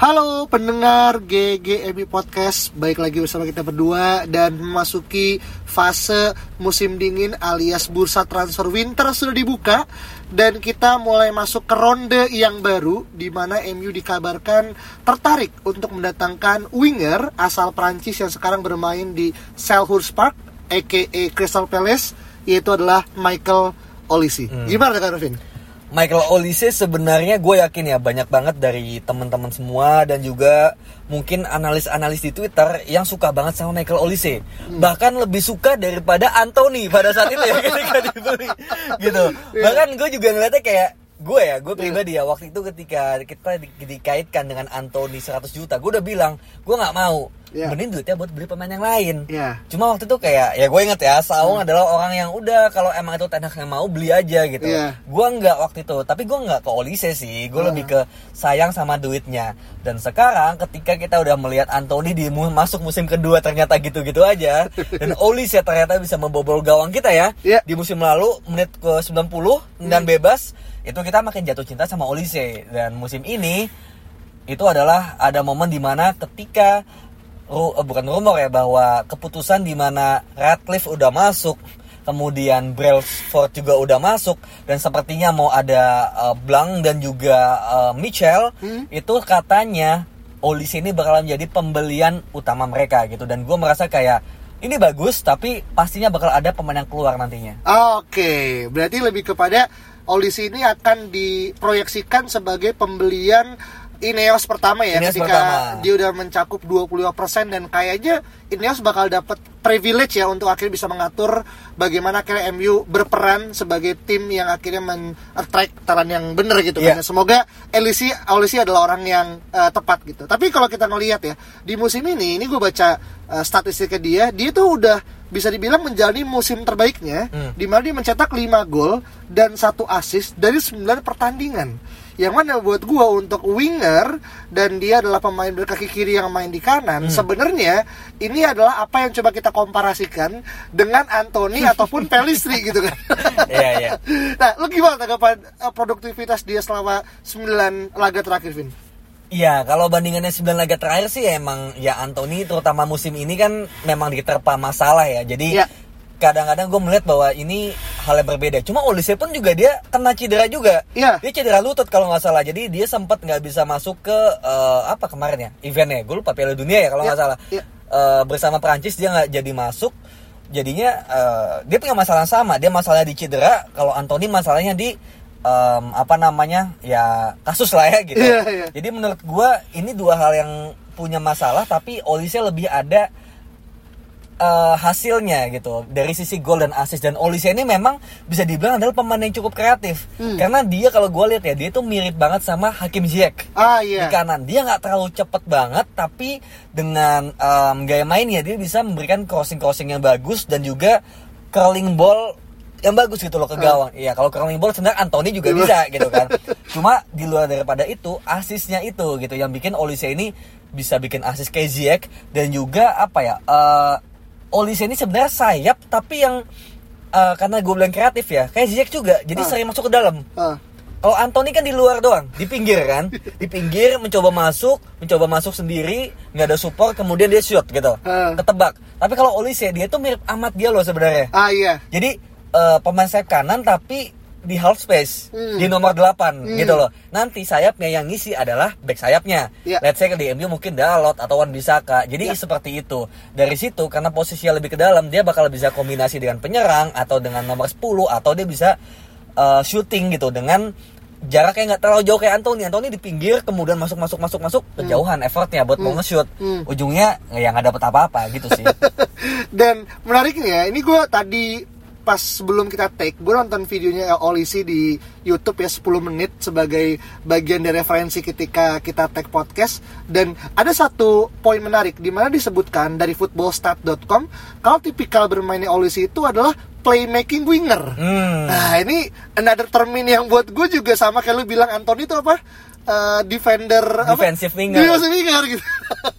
Halo pendengar GGMI Podcast, baik lagi bersama kita berdua dan memasuki fase musim dingin alias bursa transfer winter sudah dibuka dan kita mulai masuk ke ronde yang baru di mana MU dikabarkan tertarik untuk mendatangkan winger asal Prancis yang sekarang bermain di Selhurst Park aka Crystal Palace yaitu adalah Michael Olise. Gimana Kak Revin? Michael Olise sebenarnya gue yakin ya banyak banget dari teman-teman semua dan juga mungkin analis-analis di Twitter yang suka banget sama Michael Olise. Bahkan lebih suka daripada Anthony pada saat itu ya ketika dibeli gitu. Bahkan gue juga ngeliatnya kayak gue ya, gue pribadi ya waktu itu ketika kita di- dikaitkan dengan Anthony 100 juta, gue udah bilang gue nggak mau. Iya. Mending duitnya buat beli pemain yang lain. Iya. Cuma waktu itu kayak ya gue inget ya Saung adalah orang yang udah kalau emang itu Ten Hag yang mau beli aja gitu. Iya. Gue nggak waktu itu, tapi gue nggak ke Olise sih. Gue lebih ke sayang sama duitnya. Dan sekarang ketika kita udah melihat Anthony di mu- masuk musim kedua ternyata gitu-gitu aja dan Olise ternyata bisa membobol gawang kita ya. Iya. Di musim lalu menit ke 90 dan bebas itu kita makin jatuh cinta sama Olise dan musim ini itu adalah ada momen di mana ketika ru- eh, bukan rumor ya bahwa keputusan di mana Radcliffe udah masuk kemudian Brailsford juga udah masuk dan sepertinya mau ada eh, Blanc dan juga eh, Mitchell itu katanya Olise ini bakalan jadi pembelian utama mereka gitu. Dan gue merasa kayak ini bagus tapi pastinya bakal ada pemain yang keluar nantinya. Oke, berarti lebih kepada Olisi ini akan diproyeksikan sebagai pembelian Ineos pertama ya Ineos ketika pertama. dia udah mencakup 25% dan kayaknya Ineos bakal dapat privilege ya untuk akhirnya bisa mengatur bagaimana akhirnya MU berperan sebagai tim yang akhirnya men-attract taran yang bener gitu Iya. kan. Semoga Elisi Olisi adalah orang yang eh, tepat gitu. Tapi kalau kita ngelihat ya di musim ini ini gue baca eh, statistiknya dia, dia tuh udah bisa dibilang menjalani musim terbaiknya Hmm. di mana dia mencetak 5 gol dan satu assist dari 9 pertandingan. Yang mana buat gua untuk winger dan dia adalah pemain berkaki kiri yang main di kanan, Hmm. sebenarnya ini adalah apa yang coba kita komparasikan dengan Anthony ataupun Pelistri gitu kan. Iya, iya. Nah, lu gimana tanggapan uh, produktivitas dia selama 9 laga terakhir, Vin? Iya, kalau bandingannya 9 laga terakhir sih emang ya Anthony terutama musim ini kan memang diterpa masalah ya. Jadi Iya. Kadang-kadang gue melihat bahwa ini hal yang berbeda. Cuma Olise pun juga dia kena cedera juga. Iya. Dia cedera lutut kalau nggak salah. Jadi dia sempat nggak bisa masuk ke eh, apa kemarin ya eventnya. Gue lupa Piala Dunia ya kalau nggak Iya, salah. iya. Eh, bersama Prancis dia nggak jadi masuk. Jadinya eh, dia punya masalah sama. Dia masalahnya di cedera. Kalau Anthony masalahnya di em, apa namanya ya kasus lah ya gitu. Iya. Jadi menurut gua ini dua hal yang punya masalah tapi Olise lebih ada eh, hasilnya gitu dari sisi gol dan assist dan Olise ini memang bisa dibilang adalah pemain yang cukup kreatif Hmm. karena dia kalau gue lihat ya dia tuh mirip banget sama Hakim Ziyech Ah di iya. kanan dia nggak terlalu cepet banget tapi dengan em, gaya mainnya dia bisa memberikan crossing crossing yang bagus dan juga curling ball yang bagus gitu loh ke gawang. Iya, kalau curling ball sebenarnya Anthony juga bisa gitu kan. Cuma di luar daripada itu, asisnya itu gitu yang bikin Olise ini bisa bikin asis kayak Ziyech dan juga apa ya? eh Olise ini sebenarnya sayap tapi yang eh, karena gue bilang kreatif ya, kayak Ziyech juga. Jadi Ah. sering masuk ke dalam. Ah. Kalau Anthony kan di luar doang, di pinggir kan, di pinggir mencoba masuk, mencoba masuk sendiri, nggak ada support, kemudian dia shoot gitu, Ah. ketebak. Tapi kalau Olise dia tuh mirip amat dia loh sebenarnya. Ah iya. Jadi eh, pemain sayap kanan tapi di half space Hmm. di nomor 8 gitu loh. Nanti sayapnya yang ngisi adalah back sayapnya. Ya. Let's say di MU mungkin Dalot atau Wan Bisaka. Jadi Ya. seperti itu. Dari situ karena posisinya lebih ke dalam dia bakal bisa kombinasi dengan penyerang atau dengan nomor 10 atau dia bisa eh, shooting gitu dengan jaraknya nggak terlalu jauh kayak Anthony. Anthony di pinggir kemudian masuk masuk masuk masuk kejauhan effortnya buat mau nge-shoot. Hmm. Ujungnya ya nggak dapet apa-apa gitu sih. Dan menariknya, ini gue tadi pas sebelum kita take, gue nonton videonya Olisi di YouTube ya 10 menit sebagai bagian dari referensi ketika kita take podcast dan ada satu poin menarik di mana disebutkan dari footballstat.com kalau tipikal bermainnya Olisi itu adalah playmaking winger. Hmm. Nah ini another termin yang buat gue juga sama kayak lu bilang Anthony itu apa? Eh, defender apa? Defensive winger. Defensive winger gitu.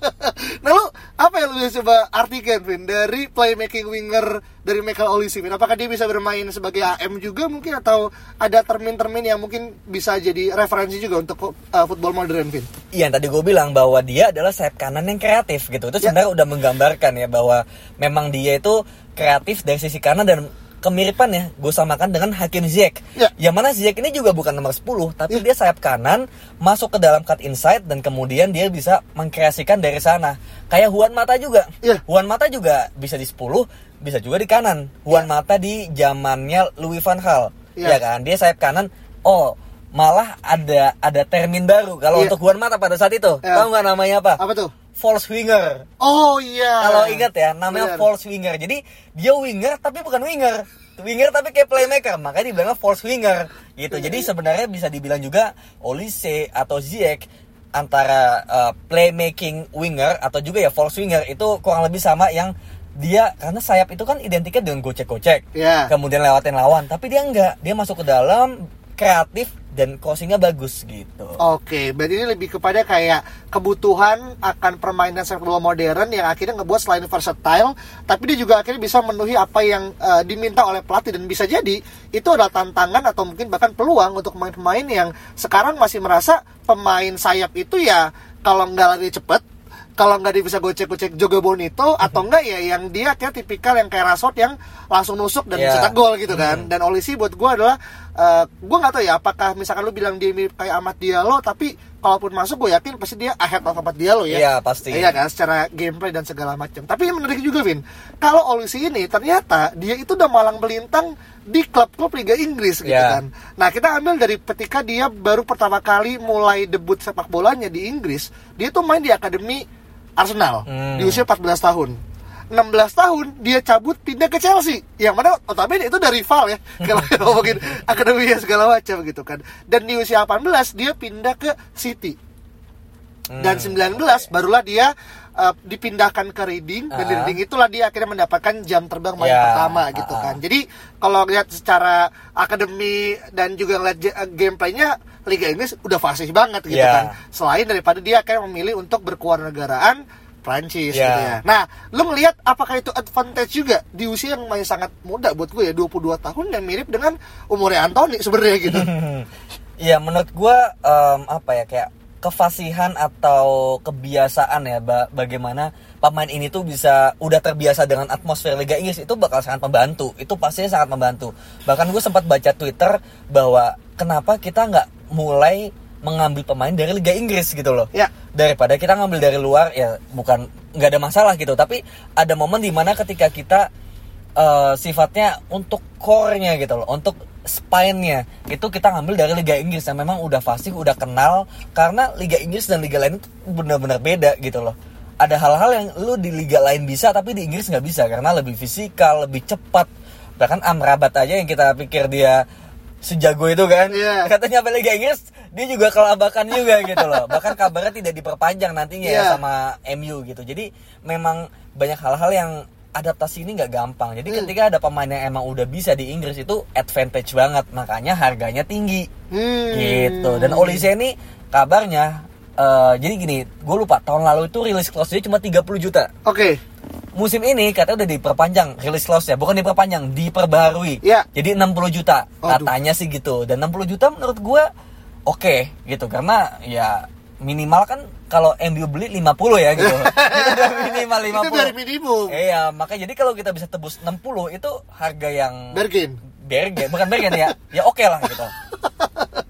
nah lu apa yang lu bisa coba artikan Vin dari playmaking winger dari Michael Olise Vin? Apakah dia bisa bermain sebagai AM juga mungkin atau ada termin-termin yang mungkin bisa jadi referensi juga untuk uh, football modern Vin? Iya, tadi gue bilang bahwa dia adalah sayap kanan yang kreatif gitu. Itu Ya. sebenarnya udah menggambarkan ya bahwa memang dia itu kreatif dari sisi kanan dan kemiripan ya gue samakan dengan Hakim Ziyech. Ya. Yang mana Ziyech ini juga bukan nomor 10, tapi Ya. dia sayap kanan masuk ke dalam cut inside dan kemudian dia bisa mengkreasikan dari sana. Kayak Juan Mata juga. Ya. Juan Mata juga bisa di 10, bisa juga di kanan. Juan Mata di zamannya Louis van Gaal. Ya. Ya kan? Dia sayap kanan. Oh, malah ada ada termin baru kalau Iya. untuk Juan Mata pada saat itu. Ya. Tahu nggak namanya apa? Apa tuh? False winger. Oh iya. Kalau ingat ya, namanya Benar. false winger. Jadi dia winger tapi bukan winger. Winger tapi kayak playmaker, makanya dibilang false winger gitu. Jadi sebenarnya bisa dibilang juga Olise atau Ziyech antara uh, playmaking winger atau juga ya false winger itu kurang lebih sama yang dia karena sayap itu kan identiknya dengan gocek-gocek. Ya. Kemudian lewatin lawan, tapi dia enggak. Dia masuk ke dalam kreatif dan crossingnya bagus gitu. Oke, berarti ini lebih kepada kayak kebutuhan akan permainan sepak bola modern yang akhirnya ngebuat selain versatile, tapi dia juga akhirnya bisa memenuhi apa yang eh, diminta oleh pelatih dan bisa jadi itu adalah tantangan atau mungkin bahkan peluang untuk pemain-pemain yang sekarang masih merasa pemain sayap itu ya kalau nggak lari cepet kalau nggak dia bisa gocek-gocek Joga Bonito atau enggak ya yang dia kayak tipikal yang kayak Rashford yang langsung nusuk dan Iya. cetak gol gitu kan dan Olisi buat gue adalah eh gue nggak tahu ya apakah misalkan lu bilang dia mirip kayak Ahmad Diallo tapi kalaupun masuk gue yakin pasti dia ahead of Ahmad Diallo ya Iya, pasti. iya kan secara gameplay dan segala macam tapi yang menarik juga Vin kalau Olisi ini ternyata dia itu udah malang melintang di klub-klub Liga Inggris gitu Iya. kan nah kita ambil dari ketika dia baru pertama kali mulai debut sepak bolanya di Inggris dia tuh main di akademi Arsenal Hmm. di usia 14 tahun 16 tahun dia cabut pindah ke Chelsea. Yang mana notabene itu dari rival ya. Kalau ngomongin akademi segala macam gitu kan. Dan di usia 18 dia pindah ke City. Dan 19 barulah dia uh, dipindahkan ke Reading. Dan di Ah. Reading itulah dia akhirnya mendapatkan jam terbang main Ya, pertama gitu kan. Jadi kalau lihat secara akademi dan juga ngeliat uh, gameplaynya Liga Inggris udah fasih banget gitu Ya. kan. Selain daripada dia akhirnya memilih untuk berkewarganegaraan Prancis Ya. gitu ya. Nah, lu ngelihat apakah itu advantage juga di usia yang masih sangat muda buat gue ya 22 tahun yang mirip dengan umurnya Anthony sebenarnya gitu. Iya menurut gua em, apa ya kayak kefasihan atau kebiasaan ya ba- bagaimana pemain ini tuh bisa udah terbiasa dengan atmosfer Liga Inggris itu bakal sangat membantu itu pastinya sangat membantu bahkan gue sempat baca Twitter bahwa kenapa kita nggak mulai mengambil pemain dari Liga Inggris gitu loh. Ya. daripada kita ngambil dari luar ya bukan nggak ada masalah gitu. Tapi ada momen di mana ketika kita eh, sifatnya untuk core-nya gitu loh untuk spine-nya itu kita ngambil dari Liga Inggris yang memang udah fasih udah kenal. Karena Liga Inggris dan Liga lain itu benar-benar beda gitu loh. Ada hal-hal yang lu di liga lain bisa tapi di Inggris nggak bisa. Karena lebih fisikal lebih cepat. Bahkan Amrabat aja yang kita pikir dia sejago itu kan Iya. katanya apa Liga Inggris dia juga kelabakan juga gitu loh bahkan kabarnya tidak diperpanjang nantinya ya Iya. sama MU gitu jadi memang banyak hal-hal yang adaptasi ini nggak gampang jadi Hmm. ketika ada pemain yang emang udah bisa di Inggris itu advantage banget makanya harganya tinggi Hmm. gitu dan Olise ini kabarnya eh, jadi gini gue lupa tahun lalu itu rilis clause dia cuma 30 juta Oke. musim ini katanya udah diperpanjang rilis clause ya bukan diperpanjang diperbarui Ya. jadi 60 juta Aduh. katanya sih gitu dan 60 juta menurut gua oke gitu karena ya minimal kan kalau MU beli 50 ya gitu minimal 50 Itu dari minimum. iya makanya jadi kalau kita bisa tebus 60 itu harga yang Bergen. bergen bukan bergen ya ya oke lah gitu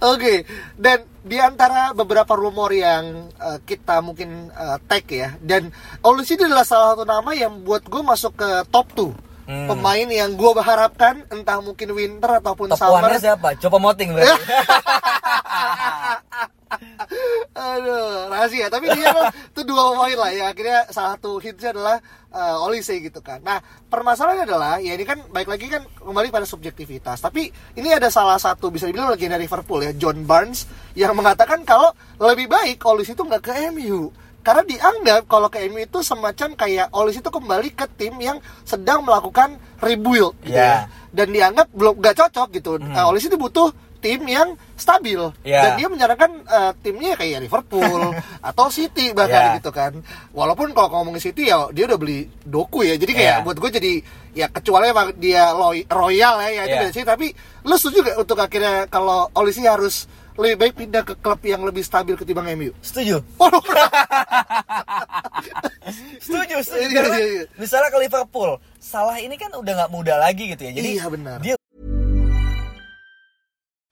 Oke, dan di antara beberapa rumor yang eh, kita mungkin eh, tag ya, dan Olusi adalah salah satu nama yang buat gue masuk ke top 2 Hmm. pemain yang gue harapkan entah mungkin winter ataupun top summer. siapa coba moting berarti Aduh, rahasia. Tapi dia tuh, tuh dua pemain lah ya. Akhirnya salah satu hitsnya adalah uh, Olise gitu kan. Nah, permasalahannya adalah ya ini kan baik lagi kan kembali pada subjektivitas. Tapi ini ada salah satu bisa dibilang legenda Liverpool ya, John Barnes yang mengatakan kalau lebih baik Olise itu nggak ke MU karena dianggap kalau ke MU itu semacam kayak Olis itu kembali ke tim yang sedang melakukan rebuild gitu Yeah. ya. Dan dianggap belum gak cocok gitu. Hmm. Uh, Olis itu butuh tim yang stabil Yeah. dan dia menyarankan uh, timnya kayak Liverpool atau City bahkan Yeah. gitu kan. Walaupun kalau ngomongin City ya dia udah beli Doku ya. Jadi kayak Yeah. buat gue jadi ya kecuali emang dia loy- royal ya, ya itu Yeah. dari sini tapi lu setuju gak untuk akhirnya kalau Olisi harus lebih baik pindah ke klub yang lebih stabil ketimbang MU? Setuju. Setuju, setuju. Iya, Karena iya, iya. misalnya ke Liverpool, salah ini kan udah nggak muda lagi gitu ya. Jadi Iya, benar. dia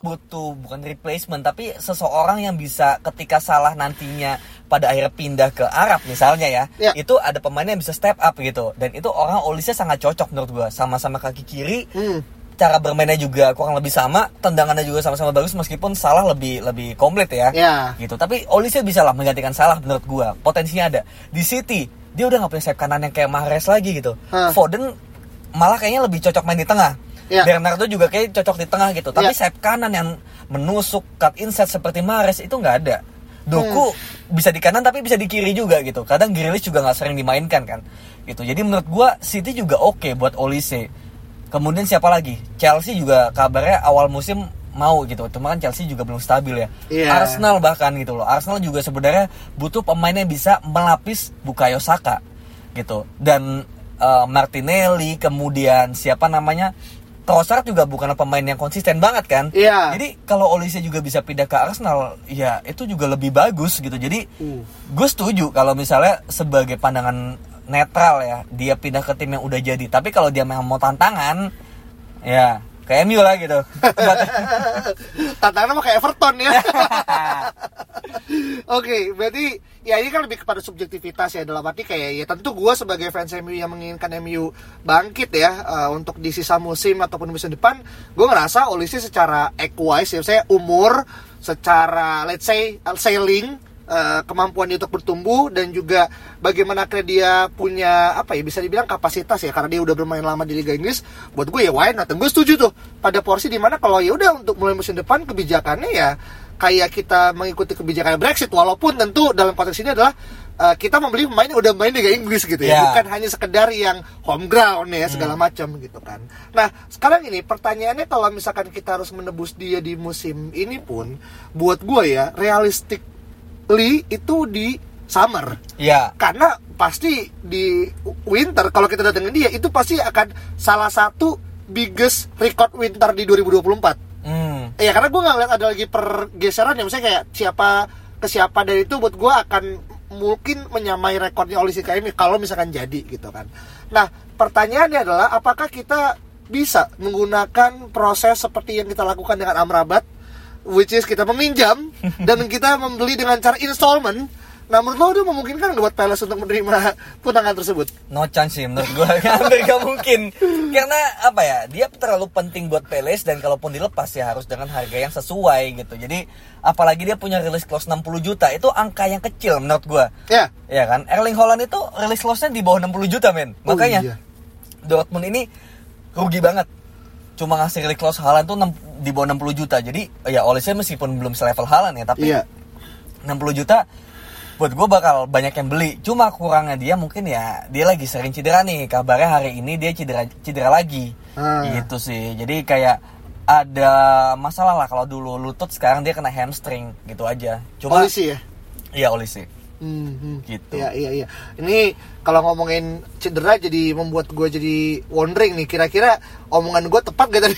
Butuh bukan replacement tapi seseorang yang bisa ketika salah nantinya pada akhirnya pindah ke Arab misalnya ya, Ya. itu ada pemain yang bisa step up gitu dan itu orang Olisnya sangat cocok menurut gua sama-sama kaki kiri Hmm. cara bermainnya juga kurang lebih sama tendangannya juga sama-sama bagus meskipun salah lebih lebih komplit ya Ya. gitu tapi Olisnya bisa lah menggantikan salah menurut gua potensinya ada di City dia udah nggak punya sayap kanan yang kayak Mahrez lagi gitu Hah. Foden malah kayaknya lebih cocok main di tengah Ya. Bernardo juga kayak cocok di tengah gitu. Tapi Ya. sayap kanan yang menusuk cut inside seperti Mahrez itu nggak ada. Doku Hmm. bisa di kanan tapi bisa di kiri juga gitu. Kadang Grealish juga nggak sering dimainkan kan. Gitu. Jadi menurut gua City juga oke buat Olise. Kemudian siapa lagi? Chelsea juga kabarnya awal musim mau gitu. Cuma kan Chelsea juga belum stabil ya. Iya. Arsenal bahkan gitu loh. Arsenal juga sebenarnya butuh pemain yang bisa melapis Bukayo Saka gitu. Dan eh, Martinelli kemudian siapa namanya Trossard juga bukan pemain yang konsisten banget kan Iya. jadi kalau Olise juga bisa pindah ke Arsenal ya itu juga lebih bagus gitu jadi Hmm. gue setuju kalau misalnya sebagai pandangan netral ya dia pindah ke tim yang udah jadi tapi kalau dia memang mau tantangan ya ke MU lah gitu Tantangannya mah kayak Everton ya. Oke, berarti ya ini kan lebih kepada subjektivitas ya dalam arti kayak ya tentu gue sebagai fans MU yang menginginkan MU bangkit ya eh, untuk di sisa musim ataupun musim depan, gue ngerasa Olise secara equise ya, saya umur, secara let's say sailing eh, kemampuan dia untuk bertumbuh dan juga bagaimana dia punya apa ya bisa dibilang kapasitas ya karena dia udah bermain lama di Liga Inggris buat gue ya why not? Dan gue setuju tuh pada porsi di mana kalau ya udah untuk mulai musim depan kebijakannya ya kayak kita mengikuti kebijakan Brexit walaupun tentu dalam konteks ini adalah eh, kita membeli pemain yang udah main di Liga Inggris gitu ya. Ya. bukan hanya sekedar yang home ground ya segala macam gitu kan. Nah sekarang ini pertanyaannya kalau misalkan kita harus menebus dia di musim ini pun buat gue ya realistic Lee itu di summer. Ya. Karena pasti di winter kalau kita datengin dia itu pasti akan salah satu biggest record winter di 2024 hmm. Ya karena gue nggak ngeliat ada lagi pergeseran ya. Misalnya kayak siapa ke siapa dari itu buat gue akan mungkin menyamai rekornya Olisi KMI kalau misalkan jadi gitu kan. Nah pertanyaannya adalah apakah kita bisa menggunakan proses seperti yang kita lakukan dengan Amrabat which is kita meminjam dan kita membeli dengan cara installment nah menurut lo udah memungkinkan nggak buat Palace untuk menerima tunangan tersebut? No chance sih menurut gue hampir gak mungkin. Karena apa ya dia terlalu penting buat Peles dan kalaupun dilepas ya harus dengan harga yang sesuai gitu. Jadi apalagi dia punya release clause 60 juta itu angka yang kecil menurut gue ya. Ya kan? Erling Haaland itu release clause-nya di bawah 60 juta men. Oh, makanya iya. Dortmund ini rugi banget. Cuma ngasih release clause Haaland tuh 6 di bawah 60 juta. Jadi ya Olise meskipun belum selevel Haaland ya, tapi Iya. 60 juta buat gue bakal banyak yang beli. Cuma kurangnya dia mungkin ya dia lagi sering cedera nih. Kabarnya hari ini dia cedera cedera lagi. Ah. Gitu sih. Jadi kayak ada masalah lah kalau dulu lutut sekarang dia kena hamstring gitu aja. Cuma Polisi ya. Iya Olise. Hmm. Gitu. Iya iya iya. Ini kalau ngomongin cedera jadi membuat gue jadi wondering nih kira-kira omongan gue tepat gak tadi?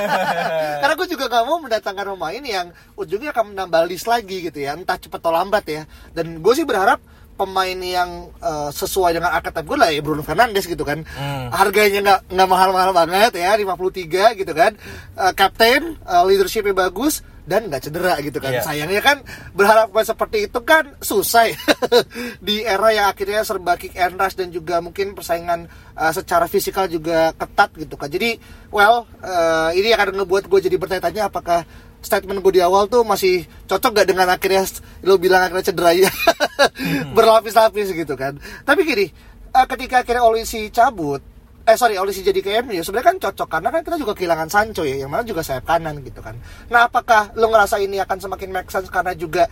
Karena gue juga gak mau mendatangkan pemain yang ujungnya akan menambah list lagi gitu ya, entah cepat atau lambat ya. Dan gue sih berharap pemain yang eh, sesuai dengan archetype gue lah ya Bruno Fernandes gitu kan. Hmm. Harganya nggak nggak mahal-mahal banget ya, 53 gitu kan. Eh, Kapten, eh, leadershipnya bagus dan nggak cedera gitu kan. Iya. Sayangnya kan berharap seperti itu kan susah ya. di era yang akhirnya serba kick and rush dan juga mungkin persaingan uh, secara fisikal juga ketat gitu kan. Jadi well uh, ini akan ngebuat gue jadi bertanya-tanya apakah statement gue di awal tuh masih cocok gak dengan akhirnya lo bilang akhirnya cedera ya berlapis-lapis gitu kan. Tapi gini, uh, ketika akhirnya Olisi cabut eh sorry Olisi jadi ke MU sebenarnya kan cocok karena kan kita juga kehilangan Sancho ya yang mana juga sayap kanan gitu kan. Nah apakah lo ngerasa ini akan semakin make sense karena juga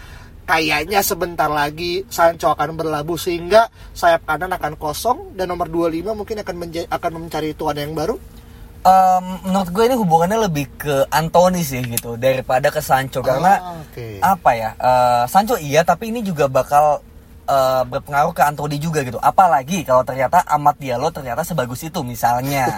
kayaknya sebentar lagi Sancho akan berlabuh sehingga sayap kanan akan kosong dan nomor 25 mungkin akan akan mencari tuan yang baru? Em, menurut gue ini hubungannya lebih ke Anthony sih gitu daripada ke Sancho. Karena Ah, oke. apa ya eh, Sancho iya tapi ini juga bakal eh, berpengaruh ke Anthony juga gitu. Apalagi kalau ternyata Amat Diallo ternyata sebagus itu misalnya.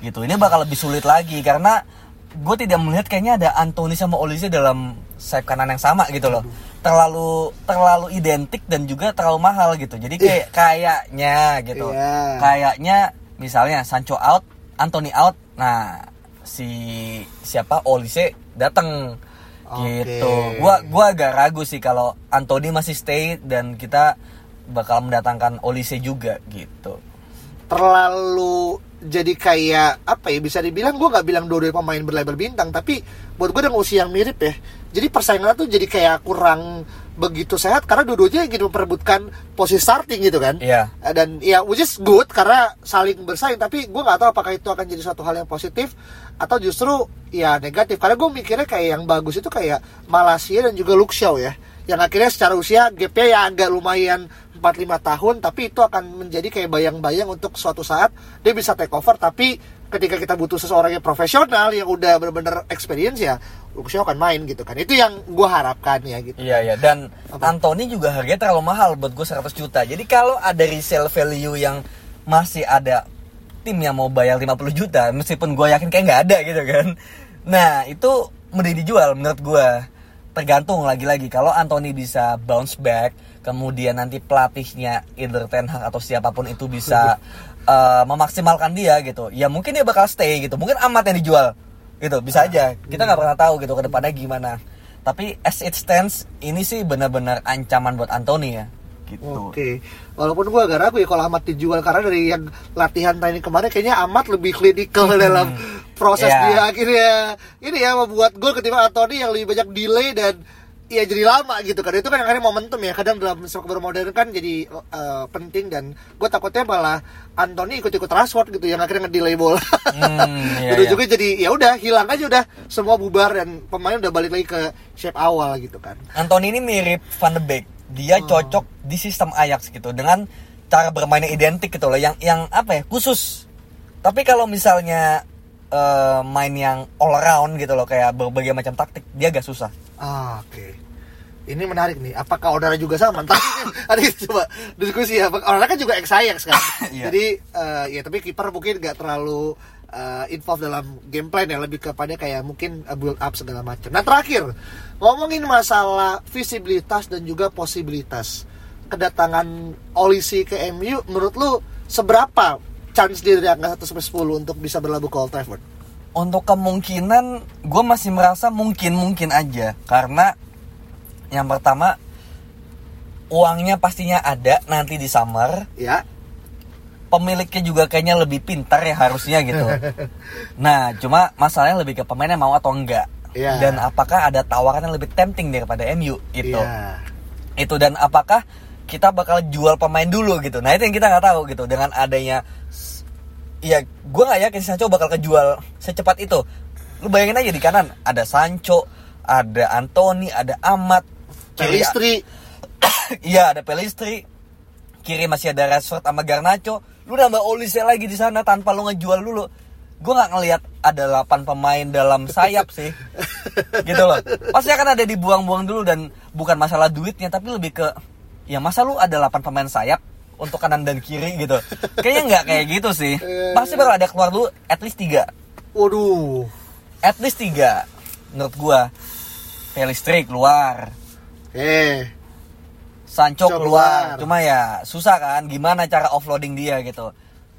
Gitu. Ini bakal lebih sulit lagi karena gue tidak melihat kayaknya ada Anthony sama Olise dalam sayap kanan yang sama gitu loh. Terlalu terlalu identik dan juga terlalu mahal gitu. Jadi kayak kayaknya gitu. Iya. kayaknya misalnya Sancho out, Anthony out, nah si siapa? Olise datang Oke. gitu. Gua gua agak ragu sih kalau Anthony masih stay dan kita bakal mendatangkan Olise juga gitu. terlalu jadi kayak apa ya bisa dibilang gue nggak bilang dua-dua pemain berlabel bintang tapi buat gue dengan usia yang mirip ya jadi persaingan tuh jadi kayak kurang begitu sehat karena dua-duanya ingin memperebutkan posisi starting gitu kan Iya. Eh, dan ya which is good karena saling bersaing tapi gue nggak tahu apakah itu akan jadi suatu hal yang positif atau justru ya negatif. Karena gue mikirnya kayak yang bagus itu kayak Malaysia dan juga Shaw ya. Yang akhirnya secara usia gapnya ya agak lumayan 4-5 tahun tapi itu akan menjadi kayak bayang-bayang untuk suatu saat dia bisa take over. Tapi ketika kita butuh seseorang yang profesional yang udah bener-bener experience ya Shaw akan main gitu kan. Itu yang gue harapkan ya gitu. Iya iya. Dan Apa? Anthony juga harganya terlalu mahal buat gue 100 juta. Jadi kalau ada resale value yang masih ada tim yang mau bayar 50 juta meskipun gue yakin kayak nggak ada gitu kan. Nah, itu mending dijual menurut gue. Tergantung lagi-lagi kalau Anthony bisa bounce back kemudian nanti pelatihnya either Ten Hag atau siapa pun itu bisa eh, memaksimalkan dia gitu. Ya mungkin dia bakal stay gitu. Mungkin amat yang dijual gitu bisa aja kita nggak pernah tahu gitu ke depannya gimana tapi as it stands ini sih benar-benar ancaman buat Anthony ya gitu. Oke, walaupun gue agak ragu ya kalau Amat dijual karena dari yang latihan training kemarin kayaknya Amat lebih klinikal dalam proses Iya. dia. Akhirnya ini ya membuat gol ketimbang Anthony yang lebih banyak delay dan ya jadi lama gitu kan. Itu kan akhirnya momentum ya. Kadang dalam sepak bola modern kan jadi eh, penting dan gue takutnya malah Anthony ikut-ikut Rashford gitu yang akhirnya ngedelay bola. Hmm, iya, iya. juga jadi ya udah hilang aja udah. Semua bubar dan pemain udah balik lagi ke shape awal gitu kan. Anthony ini mirip Van de Beek dia cocok di sistem Ajax gitu dengan cara bermainnya identik gitu loh yang yang apa ya khusus tapi kalau misalnya eh, main yang all around gitu loh kayak berbagai macam taktik dia agak susah Ah, oke. Ini menarik nih. Apakah Odara juga sama? Ntar ada coba diskusi ya. Odara kan juga ex Ajax kan. Iya. Jadi eh, ya tapi kiper mungkin nggak terlalu eh, involved dalam game plan ya lebih kepada kayak mungkin eh, build up segala macam. Nah terakhir ngomongin masalah visibilitas dan juga posibilitas kedatangan Olisi ke MU menurut lu seberapa chance dia dari angka 1 sampai 10 untuk bisa berlabuh ke Old Trafford? untuk kemungkinan gue masih merasa mungkin mungkin aja karena yang pertama uangnya pastinya ada nanti di summer Ya. Pemiliknya juga kayaknya lebih pintar ya harusnya gitu. Nah cuma masalahnya lebih ke pemainnya mau atau enggak. Iya. dan apakah ada tawaran yang lebih tempting daripada MU itu Iya. itu dan apakah kita bakal jual pemain dulu gitu. Nah itu yang kita nggak tahu gitu. Dengan adanya ya gue nggak yakin Sancho bakal kejual secepat itu. Lu bayangin aja di kanan ada Sancho ada Anthony ada Amat Pelistri. iya ada Pelistri. Kiri masih ada Rashford sama Garnacho lu nambah Olise lagi di sana tanpa lu ngejual dulu. Gue nggak ngelihat ada 8 pemain dalam sayap sih. Gitu loh. Pasti akan ada dibuang-buang dulu dan bukan masalah duitnya tapi lebih ke ya masa lu ada 8 pemain sayap untuk kanan dan kiri gitu. Kayaknya nggak kayak gitu sih. Pasti bakal ada keluar dulu at least tiga. Waduh. at least tiga menurut gua. Pelistri keluar. Eh, Sancho keluar. keluar. Cuma ya susah kan gimana cara offloading dia gitu.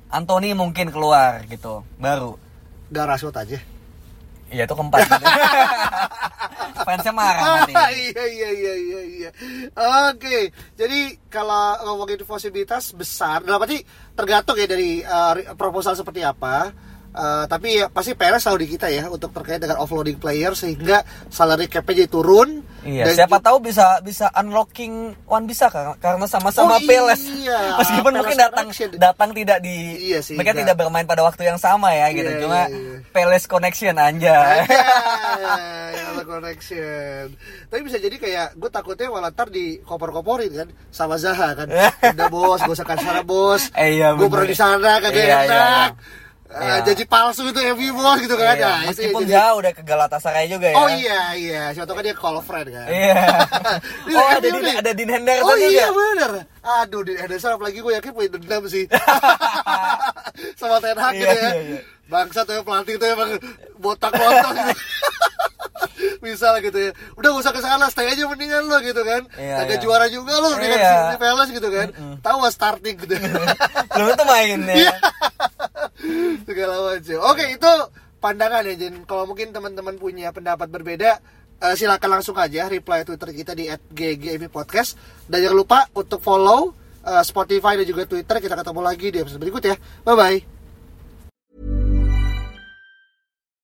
Anthony mungkin keluar gitu. Baru. gak Rashford aja. Iya itu keempat gitu. Fansnya marah nanti. Iya iya iya iya iya. Oke, jadi kalau ngomongin posibilitas besar, dalam arti tergantung ya dari uh, proposal seperti apa. Uh, tapi ya, pasti PR selalu di kita ya untuk terkait dengan offloading player sehingga salary cap-nya jadi turun. Iya, Dan siapa tahu bisa bisa unlocking one bisa kan karena sama-sama Oh, Peles. iya, Meskipun Peles mungkin datang connection. datang tidak di Iya sih, mereka enggak. tidak bermain pada waktu yang sama ya gitu. Iya, Cuma iya, iya. Peles connection aja. Ya, ada connection. Tapi bisa jadi kayak gue takutnya malah ntar di kopor-koporin kan sama Zaha kan. Udah bos, ke sana bos. Eh, iya, gue pernah di sana kagak Iya, iya, enak. iya. Eh, Iya. Janji palsu itu MV bos gitu kan. Iya, Nah, itu meskipun jadi- jauh udah ke Galatasaray juga ya. Oh iya iya, siapa tahu kan dia call friend kan. Iya. Oh, ada nih. ada Henderson Oh juga. iya bener Aduh Dean Henderson apalagi gue yakin punya dendam sih Sama Ten Hag gitu Iya, ya iya, iya. Bangsa tuh pelatih tuh emang botak-botak gitu Misal gitu ya. Udah gak usah ke sana stay aja mendingan lo gitu kan. Iya, Kagak iya. juara juga lo Mendingan Iya. di Palace gitu kan. Tahu gak starting gitu? Belum itu mainnya. Iya. Segala macam Oke itu pandangan ya Jen Kalau mungkin teman-teman punya pendapat berbeda eh, silakan langsung aja reply Twitter kita di @ggmi podcast. Dan jangan lupa untuk follow eh, Spotify dan juga Twitter. Kita ketemu lagi di episode berikut ya. Bye bye